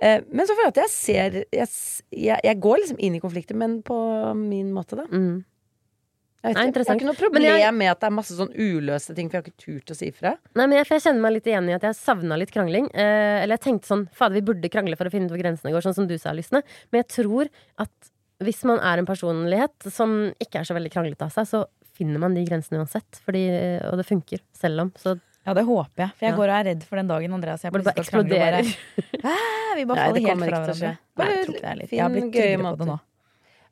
Eh, men så føler jeg at jeg ser jeg, jeg, jeg går liksom inn i konflikter, men på min måte, da. Mm. Jeg, Nei, jeg har ikke noe problem jeg- med at det er masse sånn uløste ting, for jeg har ikke turt å si ifra. Nei, men jeg, jeg kjenner meg litt igjen i at jeg savna litt krangling. Eh, eller jeg tenkte sånn Fader, vi burde krangle for å finne ut hvor grensene går, sånn som du sa, Lysne. Men jeg tror at hvis man er en personlighet som ikke er så veldig kranglete av seg, så finner man de grensene uansett. Fordi, og det funker selv om. Så Ja, det håper jeg. For jeg Ja. går og er redd for den dagen Andreas jeg blir bare eksploderer. bare, [LAUGHS] «Hæ, Vi bare faller det helt fra hverandre. Nei, jeg tror ikke det er litt. Jeg har blitt tydelig på det nå.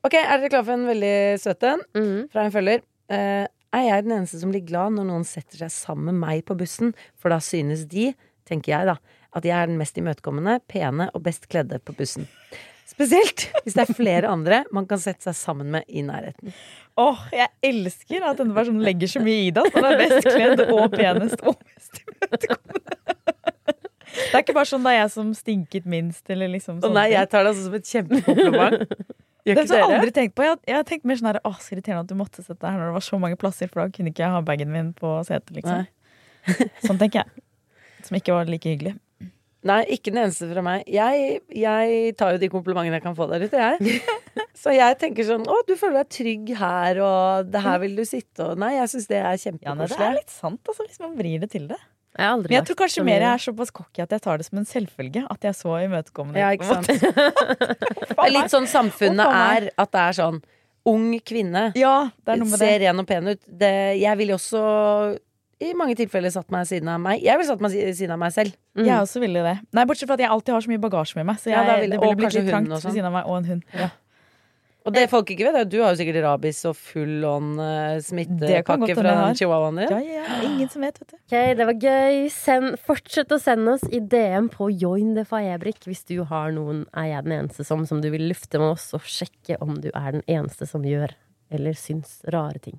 Ok, er dere klare for en veldig søt en? Mhm. Fra en følger. Eh, er jeg den eneste som blir glad når noen setter seg sammen med meg på bussen? For da synes de, tenker jeg da, at jeg er den mest imøtekommende, pene og best kledde på bussen. Spesielt hvis det er flere andre man kan sette seg sammen med i nærheten. Åh, jeg elsker at denne personen legger så mye i det. Han er best kledd og penest og mest imøtekommende. Det er ikke bare sånn det er jeg som stinket minst, eller liksom sånn. Oh, nei, jeg tar det altså som et kjempekompliment. Gjør Det har jeg aldri tenkt på. Jeg, har- jeg har tenkt mer sånn her, åh, så irriterende at du måtte sette deg her når det var så mange plasser, for da kunne ikke jeg ha bagen min på setet, liksom. [LAUGHS] Sånn tenker jeg. Som ikke var like hyggelig. Nei, ikke den eneste fra meg. Jeg, jeg tar jo de komplimentene jeg kan få der ute, jeg. [LAUGHS] Så jeg tenker sånn Å, du føler deg trygg her, og det her vil du sitte, og Nei, jeg syns det er Ja, nei, det er litt sant, altså, hvis man vrir det til det. Jeg Men jeg tror kanskje mer jeg er såpass cocky at jeg tar det som en selvfølge. At jeg er så imøtekommende. Ja, ikke sant. Det [LAUGHS] er litt sånn samfunnet er, at det er sånn ung kvinne Ja, er ser ren og pen ut. Det, jeg ville også i mange tilfeller satt meg siden av meg. Jeg ville satt meg siden av meg selv. Jeg er også ville det. Nei, Bortsett fra at jeg alltid har så mye bagasje med meg. Så jeg, Ja, da vil- det ville blitt litt trangt ved siden av meg. Og en hund. Ja. Og det folk ikke vet, er at du har jo sikkert rabies og full on godt smittepakke fra chihuahuaen din. Ja, ja, ja. Ingen som vet, vet du. [GASPS] Ok, det var gøy. Send, fortsett å sende oss i DM på Join the Faebrik hvis du har noen Er jeg den eneste som som du vil lufte med oss, og sjekke om du er den eneste som gjør eller syns rare ting.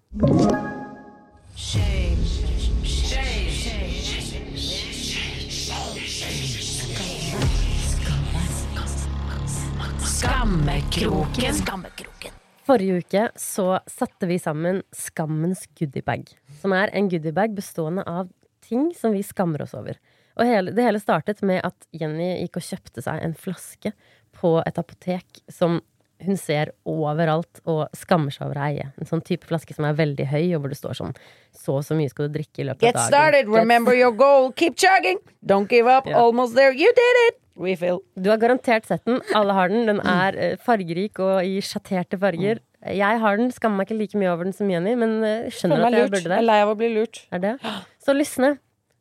Skammekroken. Forrige uke så satte vi sammen Skammens goodiebag. Som er en goodiebag bestående av ting som vi skammer oss over. Og hele, det hele startet med at Jenny gikk og kjøpte seg en flaske på et apotek som hun ser overalt og skammer seg over å eie. En sånn type flaske som er veldig høy, og hvor det står sånn Så og så mye skal du drikke i løpet Get av dagen. started, Get remember your goal, keep chugging, don't give up, yeah. almost there, you did it! Refill. Du har garantert sett den. Alle har den. Den er eh, fargerik og i sjatterte farger. Jeg har den. Skammer meg ikke like mye over den som Jenny, men eh, skjønner at jeg lurt. burde Jeg er lei av å bli lurt. Er det? Så lysne.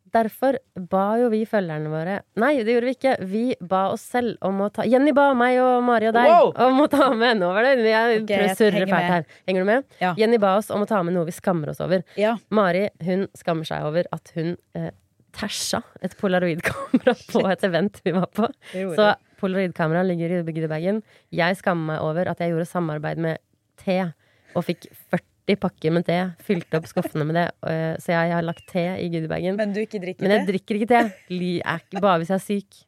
Derfor ba jo vi følgerne våre Nei, det gjorde vi ikke. Vi ba oss selv om å ta Jenny ba meg og Mari og deg Wow! om å ta med Nå var det Jeg prøver å surre fælt her. Henger du med? Ja. Jenny ba oss om å ta med noe vi skammer oss over. Ja. Mari hun skammer seg over at hun eh, tæsja et polaroidkamera [LAUGHS] på et event vi var på. Så polaroidkamera ligger i bygdebagen. Jeg skammer meg over at jeg gjorde samarbeid med te og fikk 40 pakker med te. Fylte opp skuffene med det. eh, Så jeg har lagt te i goodiebagen. Men du ikke drikker Men jeg drikker ikke te. Ikke Bare hvis jeg er syk.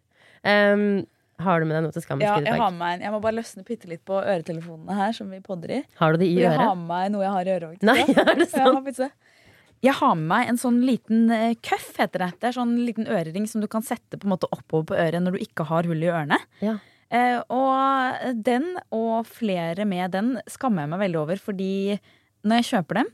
Um, har du med deg noe til skammens Ja, jeg har med en. Jeg må bare løsne bitte litt på øretelefonene her, som vi podder i. Har du det i øret? Jeg har med meg noe jeg har i øret. Nei, [LAUGHS] er det sant? Det. Jeg har med meg en sånn liten cuff, køff, heter det. Det er sånn liten ørering som du kan sette på en måte oppover på øret når du ikke har hull i ørene. Ja. Eh, og den, og flere med den, skammer jeg meg veldig over, fordi når jeg kjøper dem,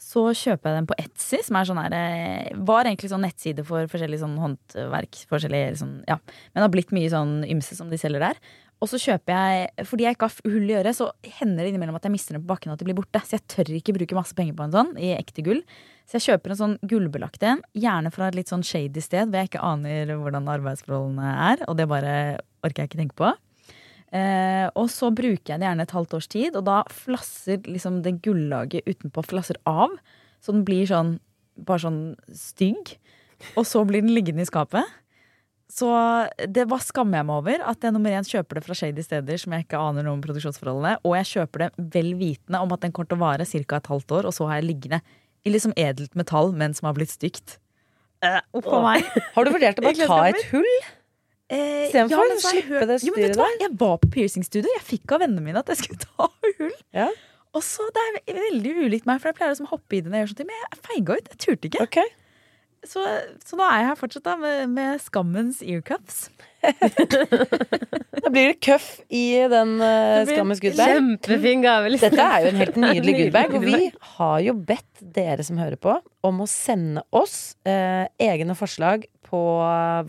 så kjøper jeg dem på Etsy, som er sånn her, eh, var egentlig sånn nettside for forskjellig sånn håndverk. Forskjellig sånn, ja. Men har blitt mye sånn ymse som de selger der. Og så kjøper jeg, fordi jeg ikke har hull i øret, så hender det innimellom at jeg mister den på bakken og at det blir borte. Så jeg tør ikke bruke masse penger på en sånn i ekte gull. Så jeg kjøper en sånn gullbelagt en, gjerne fra et litt sånn shady sted hvor jeg ikke aner hvordan arbeidsforholdene er, og det bare orker jeg ikke tenke på. Eh, og så bruker jeg det gjerne et halvt års tid, og da flasser liksom det gullaget utenpå flasser av. Så den blir sånn bare sånn stygg. Og så blir den liggende i skapet. Så det var skammer jeg meg over at jeg nummer én kjøper det fra shady steder som jeg ikke aner noe om produksjonsforholdene, og jeg kjøper det vel vitende om at den kommer til å vare ca. et halvt år, og så har jeg liggende i liksom edelt metall, men som har blitt stygt. Uh, opp a meg. [LAUGHS] Har du vurdert å bare ta et hull? Eh, Istedenfor ja, å slippe det styret hva? Jeg var på piercingstudio. Jeg fikk av vennene mine at jeg skulle ta [LAUGHS] hull. Ja. Og så Det er veldig ulikt meg, for jeg pleier liksom å hoppe i det når jeg gjør sånt, men jeg feiga ut. Jeg turte ikke. Ok. Så, så nå er jeg her fortsatt da med, med skammens earcuffs. Da blir det cuff i den uh, Skammens goodbag. Kjempefin gave. liksom. Dette er jo en helt [LAUGHS] nydelig goodbag, og vi har jo bedt dere som hører på, om å sende oss uh, egne forslag på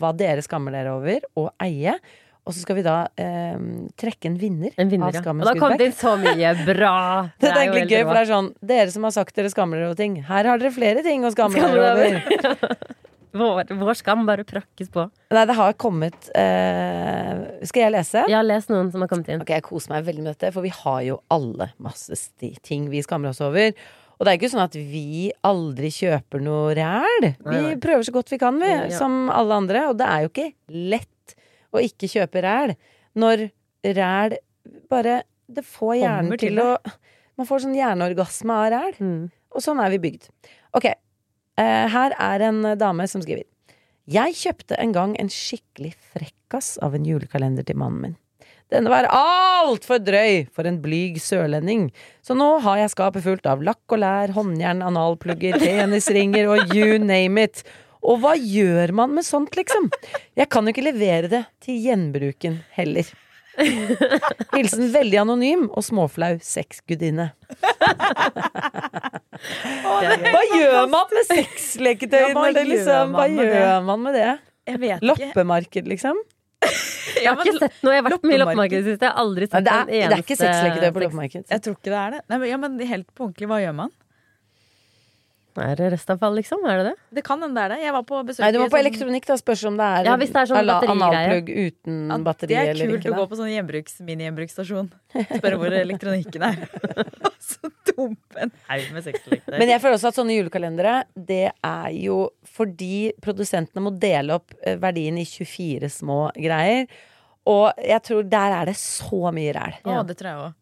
hva dere skammer dere over, og eie. Og så skal vi da eh, trekke en vinner, En vinner, av ja. Og da kom det inn så mye [LAUGHS] bra. Det er er egentlig gøy, for det er sånn Dere som har sagt dere skammer dere over ting. Her har dere flere ting å skamme dere over. [LAUGHS] Vår, vår skam bare prakkes på. Nei, det har kommet eh, Skal jeg lese? Jeg har lest noen som har kommet inn. Ok, Jeg koser meg veldig med dette, for vi har jo alle masse ting vi skammer oss over. Og det er ikke sånn at vi aldri kjøper noe ræl. Vi prøver så godt vi kan, vi, Ja, ja. som alle andre. Og det er jo ikke lett å ikke kjøpe ræl når ræl bare Det får hjernen til å Man får sånn hjerneorgasme av ræl. Mm. Og sånn er vi bygd. Ok, eh, her er en dame som skriver. Jeg kjøpte en gang en skikkelig frekkas av en julekalender til mannen min. Denne var altfor drøy for en blyg sørlending, så nå har jeg skapet fullt av lakk og lær, håndjern, analplugger, penisringer og you name it. Og hva gjør man med sånt, liksom? Jeg kan jo ikke levere det til gjenbruken heller. Hilsen veldig anonym og småflau sexgudinne. Hva gjør man med sexleketøy? Ja, hva gjør liksom, hva man gjør man med det? Jeg vet ikke. Loppemarked, liksom? [LAUGHS] Jeg har ikke sett noe. Jeg har vært mye i loppemarked i det siste. Jeg har aldri Nei, det, er, en det er ikke sexleketøy på loppemarked. Jeg tror ikke det er det. Nei, men, ja, men helt på ordentlig, hva gjør man? Er det restavfall, liksom? Er det det? Det kan hende det er det. Jeg var på besøk Nei, du var på sånn- elektronikk, da. Spørs om det er, Ja, det er sånn analplugg uten Ja, batteri Det er kult å gå på sånn gjenbruks, mini-gjenbruksstasjon. Spørre hvor elektronikken er. [LAUGHS] Så dump en haug med sexleketøy. Men jeg føler også at sånne julekalendere, det er jo fordi produsentene må dele opp eh, verdien i 24 små greier. Og jeg tror der er det så mye ræl. Å, det tror jeg òg.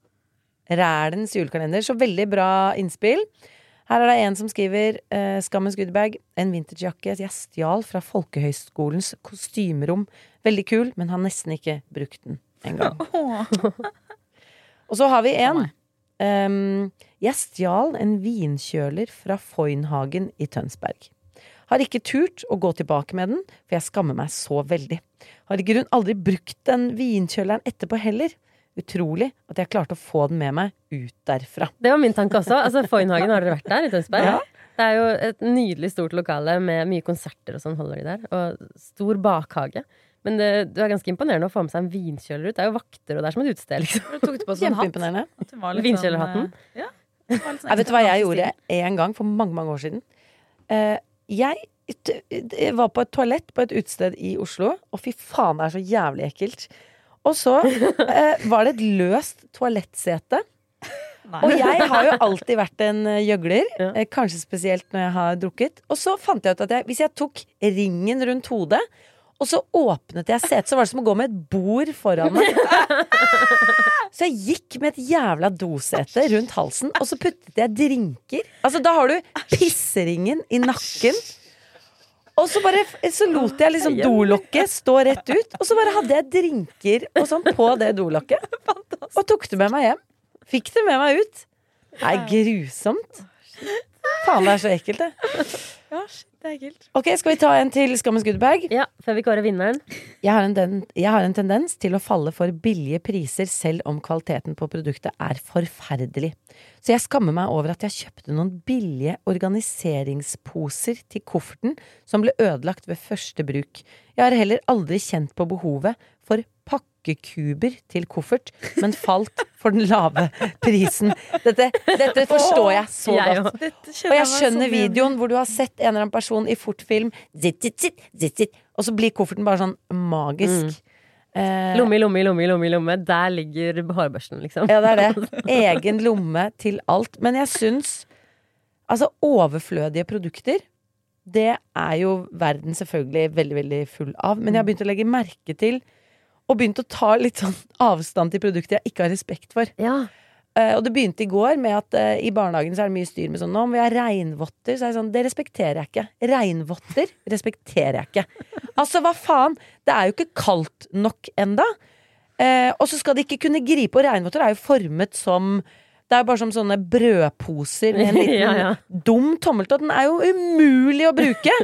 Rælens julekalender. Så veldig bra innspill. Her er det en som skriver uh, Skammens goodiebag. En vintagejakke jeg stjal fra Folkehøgskolens kostymerom. Veldig kul, men har nesten ikke brukt den engang. [LAUGHS] Og så har vi en Um, jeg stjal en vinkjøler fra Foynhagen i Tønsberg. Har ikke turt å gå tilbake med den, for jeg skammer meg så veldig. Har i grunn aldri brukt den vinkjøleren etterpå heller. Utrolig at jeg klarte å få den med meg ut derfra. Det var min tanke også. Altså, Foynhagen, har dere vært der i Tønsberg? Ja. Det er jo et nydelig stort lokale med mye konserter og sånn holder de der. Og stor bakhage. Men det, det er ganske imponerende å få med seg en vinkjøler ut. Det er jo vakter, og det er som et utested, liksom. Du tok det på sånn. Kjempeimponerende. Vinkjølerhatten? Sånn, eh, ja. det var litt sånn Jeg vet du hva jeg gjorde en gang for mange, mange år siden? Uh, jeg t- var på et toalett på et utested i Oslo, og fy faen, det er så jævlig ekkelt. Og så eh, var det et løst toalettsete. Nei. Og jeg har jo alltid vært en eh, gjøgler, Ja. eh, kanskje spesielt når jeg har drukket. Og så fant jeg ut at jeg, hvis jeg tok ringen rundt hodet, og så åpnet jeg setet, så var det som å gå med et bord foran meg. [LAUGHS] Så jeg gikk med et jævla dosete rundt halsen, og så puttet jeg drinker. Altså, da har du pisseringen i nakken. Og så bare Så lot jeg liksom dolokket stå rett ut, og så bare hadde jeg drinker og sånn på det dolokket. [LAUGHS] Og tok det med meg hjem. Fikk det med meg ut. Det er grusomt. Faen, det er så ekkelt, det. Ja, det er ekkelt. Ok, Skal vi ta en til Skammens goodiebag? Ja, før vi kårer vinneren. Jeg har, en den, jeg har en tendens til å falle for billige priser selv om kvaliteten på produktet er forferdelig. Så jeg skammer meg over at jeg kjøpte noen billige organiseringsposer til kofferten som ble ødelagt ved første bruk. Jeg har heller aldri kjent på behovet for til koffert, men falt for den lave prisen. Dette, dette forstår jeg så godt. Og jeg skjønner videoen hvor du har sett en eller annen person i fortfilm Og så blir kofferten bare sånn magisk. Eh, Lomme i lomme i lomme i lomme. lomme. Der ligger hårbørsten, liksom. ja, det er det. [LAUGHS] Egen lomme til alt. Men jeg syns Altså, overflødige produkter, det er jo verden selvfølgelig veldig, veldig full av. Men jeg har begynt å legge merke til og begynt å ta litt sånn avstand til produkter jeg ikke har respekt for. Ja. Uh, og det begynte i går med at uh, i barnehagen så er det mye styr med sånn Nå må vi ha regnvotter. Så er det sånn Det respekterer jeg ikke. Regnvotter respekterer jeg ikke. Altså, hva faen? Det er jo ikke kaldt nok enda. Uh, og så skal de ikke kunne gripe. Og regnvotter er jo formet som Det er jo bare som sånne brødposer med en [LAUGHS] liten Ja, ja. dum tommeltott. Den er jo umulig å bruke!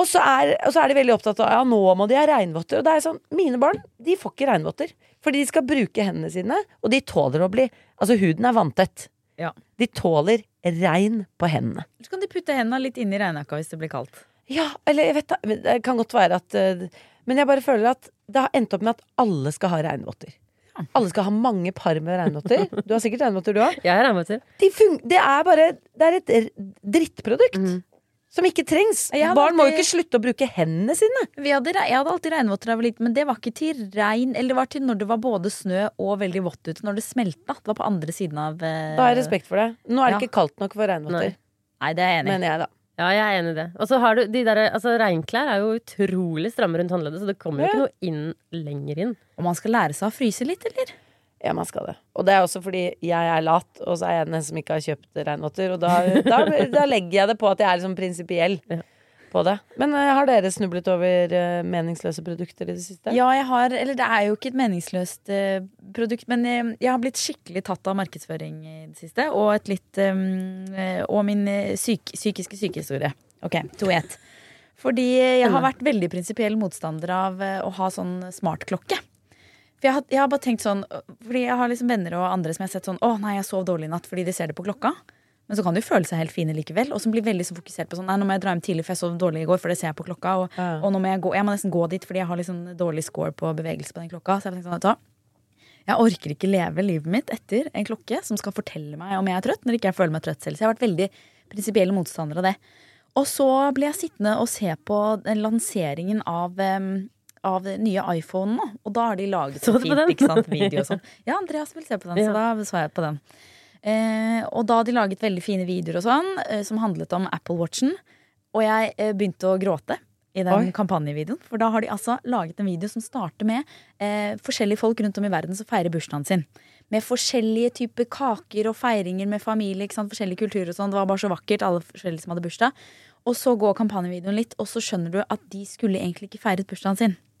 Og så, er, og så er de veldig opptatt av Ja, nå må de ha regnvotter. Og det er sånn, mine barn de får ikke regnvotter. Fordi de skal bruke hendene sine, og de tåler å bli Altså, huden er vanntett. Ja. De tåler regn på hendene. Så kan de putte hendene litt inn i regnjakka hvis det blir kaldt. Ja, eller jeg vet da Det kan godt være at eh, Men jeg bare føler at det har endt opp med at alle skal ha regnvotter. Alle skal ha mange par med regnvotter. Du har sikkert regnvotter, du òg. [LAUGHS] Jeg har regnvotter. De det er bare Det er et drittprodukt. Som ikke trengs. Barn alltid... Må jo ikke slutte å bruke hendene sine. Vi hadde, jeg hadde alltid regnvotter da jeg var liten, men det var ikke til regn. Eller det var til når det var både snø og veldig vått ute. Når det smelta. Det var på andre siden av eh, Da har jeg respekt for det. Nå er det Ja. ikke kaldt nok for regnvotter. Nei. Nei, det er jeg enig i. Mener jeg, da. Ja, jeg er enig i det. Og så har du de der, altså Regnklær er jo utrolig stramme rundt håndleddet, så det kommer jo Ja. ikke noe inn lenger inn. Og man skal lære seg å fryse litt, eller? Ja, man skal det. Og det er også fordi jeg er lat, og så er jeg den som ikke har kjøpt regnvotter. Og da, da, da legger jeg det på at jeg er liksom prinsipiell Ja. på det. Men uh, har dere snublet over uh, meningsløse produkter i det siste? Ja, jeg har Eller det er jo ikke et meningsløst uh, produkt, men jeg, jeg har blitt skikkelig tatt av markedsføring i det siste. Og et litt eh, Og min syk, psykiske sykehistorie. Ok, to i ett. Fordi jeg har vært veldig prinsipiell motstander av å ha sånn smartklokke. For jeg har, jeg har bare tenkt sånn Fordi jeg har liksom venner og andre som jeg har sett sånn Å nei, jeg sov dårlig i natt fordi de ser det på klokka. Men så kan de jo føle seg helt fine likevel. Og som blir veldig så fokusert på sånn Nei, nå må jeg dra hjem tidlig, for jeg sov dårlig i går, for det ser jeg på klokka. Og, Ja. og nå må jeg gå Jeg må nesten gå dit fordi jeg har liksom dårlig score på bevegelse på den klokka. Så jeg tenkte sånn? Jeg orker ikke leve livet mitt etter en klokke som skal fortelle meg om jeg er trøtt, når ikke jeg føler meg trøtt selv. Så jeg har vært veldig prinsipiell motstander av det. Og så ble jeg sittende og se på lanseringen av em, av den nye iPhonen, nå. og da har de laget Så så fint ikke sant, video og sånn. [LAUGHS] Ja, Andreas vil se på den, Ja. så da så jeg på den. Eh, og da hadde de laget veldig fine videoer og sånn, eh, som handlet om Apple Watchen. Og jeg eh, begynte å gråte i den Oi. kampanjevideoen. For da har de altså laget en video som starter med eh, forskjellige folk rundt om i verden som feirer bursdagen sin. Med forskjellige typer kaker og feiringer med familie. Ikke sant? Forskjellige kulturer og sånn. Det var bare så vakkert, alle forskjellige som hadde bursdag. Og så går kampanjevideoen litt, og så skjønner du at de skulle egentlig ikke feiret bursdagen sin.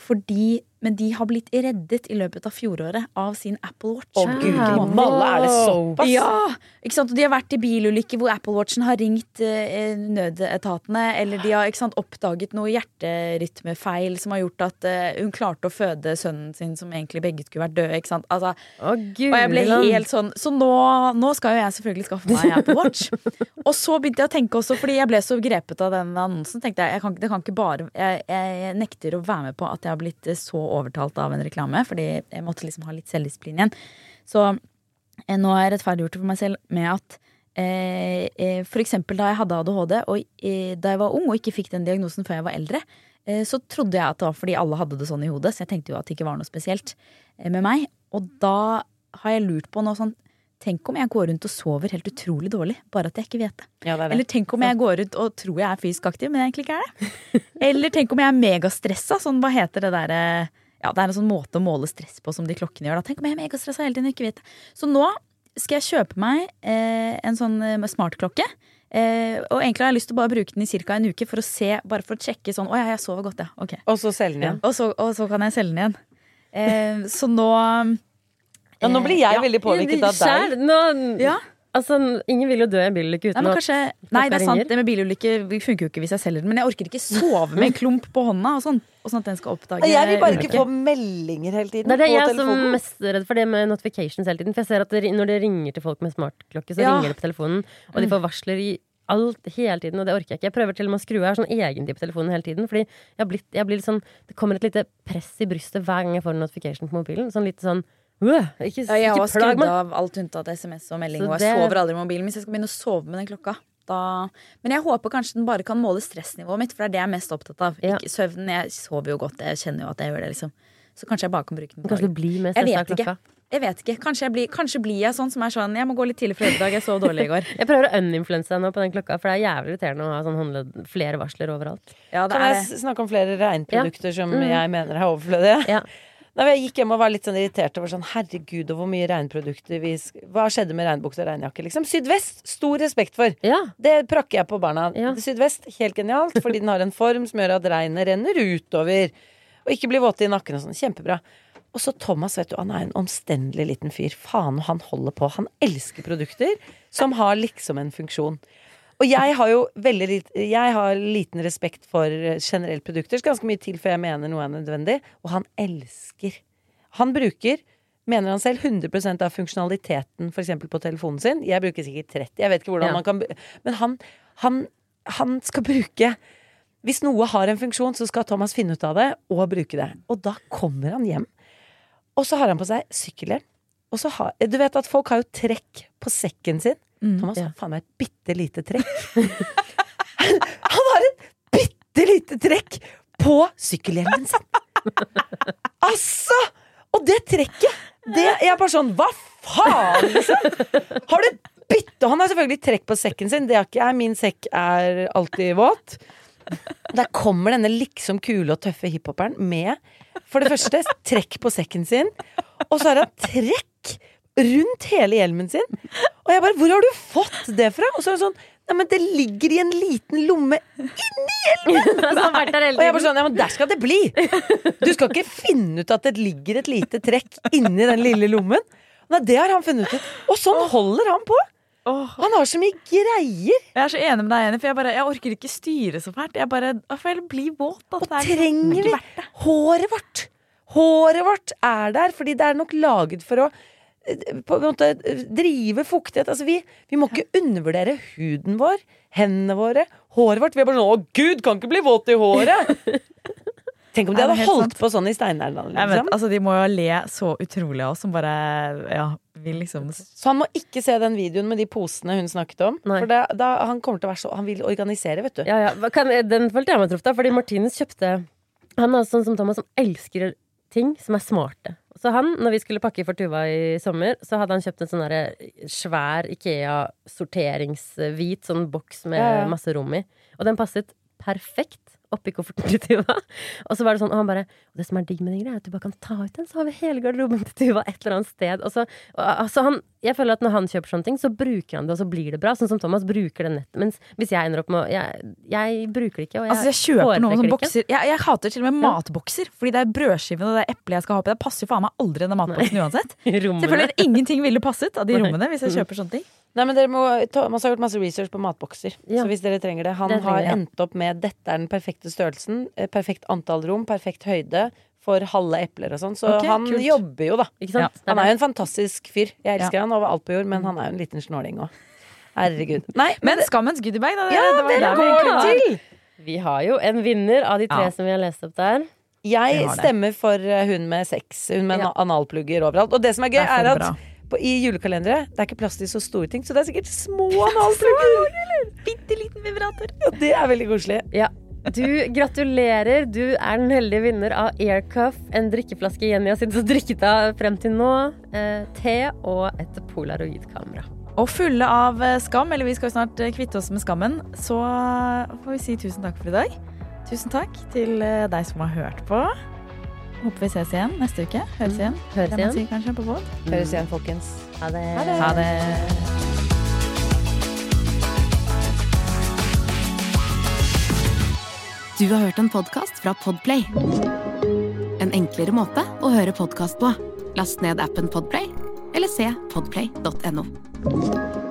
Fordi, men de har blitt reddet i løpet av fjoråret av sin Apple Watch. Å gud, malle, er det såpass? Ja! ikke sant? Og de har vært i bilulykker hvor Apple Watchen har ringt eh, nødetatene, eller de har ikke sant, oppdaget noe hjerterytmefeil som har gjort at eh, hun klarte å føde sønnen sin som egentlig begge skulle vært døde. Ikke sant? Altså, Å, og jeg ble helt sånn Så nå, nå skal jo jeg selvfølgelig skaffe meg Apple Watch. [LAUGHS] og så begynte jeg å tenke også, fordi jeg ble så grepet av den annonsen, tenkte jeg, jeg kan, det kan ikke bare jeg, jeg nekter å være med på at jeg har blitt eh, så overtalt av en reklame, fordi jeg måtte liksom ha litt selvdisiplin igjen. Så eh, nå har jeg rettferdiggjort det for meg selv med at eh, eh, for eksempel da jeg hadde ADHD og eh, da jeg var ung og ikke fikk den diagnosen før jeg var eldre, så trodde jeg at det var fordi alle hadde det sånn i hodet, så jeg tenkte jo at det ikke var noe spesielt med meg. Og da har jeg lurt på noe sånn Tenk om jeg går rundt og sover helt utrolig dårlig, bare at jeg ikke vet det. Ja, det det. Eller tenk om jeg går rundt og tror jeg er fysisk aktiv, men egentlig ikke er det. Eller tenk om jeg er megastressa, sånn hva heter det derre Ja, det er en sånn måte å måle stress på som de klokkene gjør. Da. Tenk om jeg er megastressa hele tiden og ikke vet det. Så nå skal jeg kjøpe meg eh, en sånn eh, smartklokke. Eh, og egentlig har jeg lyst til å bare bruke den i ca. en uke for å se, bare for å sjekke sånn Å ja, jeg sover godt, ja. Ok. Og så selge den igjen. Og så, og så kan jeg selge den igjen. Eh, så nå Ja, nå blir jeg Ja. veldig påvirket av deg. nå, Ja. Altså, ingen vil jo dø i en bilulykke Nei, uten men at nei, det er sant. ringer. Det med bilulykke funker jo ikke hvis jeg selger den. Men jeg orker ikke sove med en klump på hånda og sånn. Og sånn at den skal oppdage Jeg vil bare ikke ulykke. få meldinger hele tiden Det er jeg som er mest redd for, det med notifications hele tiden. For jeg ser at det, når det ringer til folk med smartklokke, så Ja. ringer det på telefonen, og de får varsler i alt hele tiden, og det orker jeg ikke. Jeg prøver til og med å skru av. Sånn egentid på telefonen hele tiden. Fordi jeg har blitt, jeg blir litt sånn Det kommer et lite press i brystet hver gang jeg får en notification på mobilen. Sånn litt sånn «Åh, Ikke, Ja, jeg har ikke plag skrudd av alt unntatt SMS og melding, Så og jeg det- sover aldri med mobilen. Hvis jeg skal begynne å sove med den klokka, da Men jeg håper kanskje den bare kan måle stressnivået mitt, for det er det jeg er mest opptatt av. Ja. Ikke søvnen. Jeg sover jo godt, jeg kjenner jo at jeg gjør det, liksom. Så kanskje jeg bare kan bruke den. Kanskje du blir mest stressa av klokka. Jeg vet ikke. Kanskje, jeg blir, kanskje blir jeg sånn som er sånn Jeg må gå litt tidlig fra jobb i dag, jeg sov dårlig i går. [LAUGHS] Jeg prøver å uninfluense deg nå på den klokka, for det er jævlig irriterende å ha sånn håndledd, flere varsler overalt. Ja, det Kan er jeg snakke om flere regnprodukter som Mm. jeg mener er overflødige? Ja. [LAUGHS] Da jeg gikk hjem og var litt sånn irritert over sånn Herregud, og hvor mye regnprodukter vi Hva skjedde med regnbukse og regnjakke, liksom? Sydvest, stor respekt for. Ja. Det prakker jeg på barna. Ja. Sydvest, helt genialt, fordi den har en form som gjør at regnet renner utover. Og ikke blir våte i nakken og sånn. Kjempebra. Og så Thomas, vet du, han er en omstendelig liten fyr. Faen, og han holder på. Han elsker produkter som har liksom en funksjon. Og jeg har jo veldig Jeg har liten respekt for eh, generelt produkter. Skal ganske mye til før jeg mener noe er nødvendig. Og han elsker. Han bruker, mener han selv, 100% av funksjonaliteten f.eks. på telefonen sin. Jeg bruker sikkert 30. Jeg vet ikke hvordan Ja. man kan Men han, han, han skal bruke Hvis noe har en funksjon, så skal Thomas finne ut av det og bruke det. Og da kommer han hjem, og så har han på seg sykkelhjelm. Og så har, du vet at folk har jo trekk på sekken sin. Thomas ja. har faen meg et bitte lite trekk. [LAUGHS] han har et bitte lite trekk på sykkelhjelmen sin! Altså! Og det trekket, det Jeg er bare sånn Hva faen, liksom? Har du et bitte Han har selvfølgelig trekk på sekken sin. Det har ikke jeg. Min sekk er alltid våt. Der kommer denne liksom kule og tøffe hiphoperen med for det første trekk på sekken sin, og så har han trekk rundt hele hjelmen sin. Og jeg bare 'Hvor har du fått det fra?' Og så er det sånn Nei, men det ligger i en liten lomme inni hjelmen! [LAUGHS] Og jeg bare sånn, ja, men der skal det bli! Du skal ikke finne ut at det ligger et lite trekk inni den lille lommen. Nei, det har han funnet ut. Og sånn holder han på! Han har så mye greier. Jeg er så enig med deg, Jenny, for jeg, bare, jeg orker ikke styre så fælt. Jeg bare jeg blir bli våt. Og trenger vi håret vårt? Håret vårt er der fordi det er nok laget for å på en måte drive fuktighet. Altså vi, vi må ikke undervurdere huden vår, hendene våre, håret vårt. Vi er bare sånn 'Å, gud, kan ikke bli våt i håret'! [LAUGHS] Tenk om de hadde holdt sant. på sånn i steinalderen. Liksom. altså, de må jo le så utrolig av oss som bare ja, vil liksom Så han må ikke se den videoen med de posene hun snakket om. Nei. For da, da, han kommer til å være så Han vil organisere, vet du. Ja, ja. Kan, den følte jeg meg truffet av, fordi Martinus kjøpte Han er sånn som Thomas som elsker ting som er smarte. Så han, når vi skulle pakke for Tuva i sommer, så hadde han kjøpt en sånn svær Ikea-sorteringshvit sånn boks med masse rom i. Og den passet perfekt oppi kofferten til Tuva. [LAUGHS] Og så var det sånn, og han bare Det som er digg med den greia, er at du bare kan ta ut den, så har vi hele garderoben til Tuva et eller annet sted. Og så, og, altså han, jeg føler at når han kjøper sånne ting, så bruker han det, og så blir det bra. Sånn som Thomas bruker det nettet. Mens hvis jeg ender opp med Jeg, jeg bruker det ikke, og jeg, Altså, jeg kjøper noen ikke. bokser. Jeg, jeg hater til og med matbokser, fordi det er brødskivene og det er eplet jeg skal ha oppi. Det passer jo faen meg aldri den matboksen uansett. [LAUGHS] Selvfølgelig Rommene. at ingenting ville passet av de rommene hvis jeg kjøper sånne ting. Nei, men dere må, Thomas har gjort masse research på matbokser. Ja. Så hvis dere trenger det Han Det har jeg, endt opp med dette er den perfekte størrelsen, eh, perfekt antall rom, perfekt høyde for halve epler og sånn. Så okay, han kult. jobber jo, da. Ikke sant? Det Han er jo en fantastisk fyr. Jeg elsker han over alt på jord, men han er jo en liten snåling òg. Herregud. Nei, men, Men skammens goodiebag, da. Det, ja, det det går det til! Vi har jo en vinner av de tre Ja. som vi har lest opp der. Jeg stemmer for eh, hun med sex. Hun med Ja. analplugger overalt. Og det som er gøy, er er at bra. På, i julekalendere det er ikke plass til så store ting, så det er sikkert små [LAUGHS] analplugger. Bitte liten vibrator. Ja, det er veldig koselig. Ja. Du, gratulerer. Du er den heldige vinner av Aircuff, en drikkeflaske Jenny har sittet og drikket av frem til nå, eh, te og et polaroidkamera. Og fulle av eh, skam, eller vi skal jo snart eh, kvitte oss med skammen, så får vi si tusen takk for i dag. Tusen takk til eh, deg som har hørt på. Håper vi ses igjen neste uke. Høres igjen. Høres igjen. Si, kanskje på båt. Høres igjen, folkens. Ha det. Ha det. Du har hørt en podkast fra Podplay. En enklere måte å høre podkast på. Last ned appen Podplay, eller se podplay.no.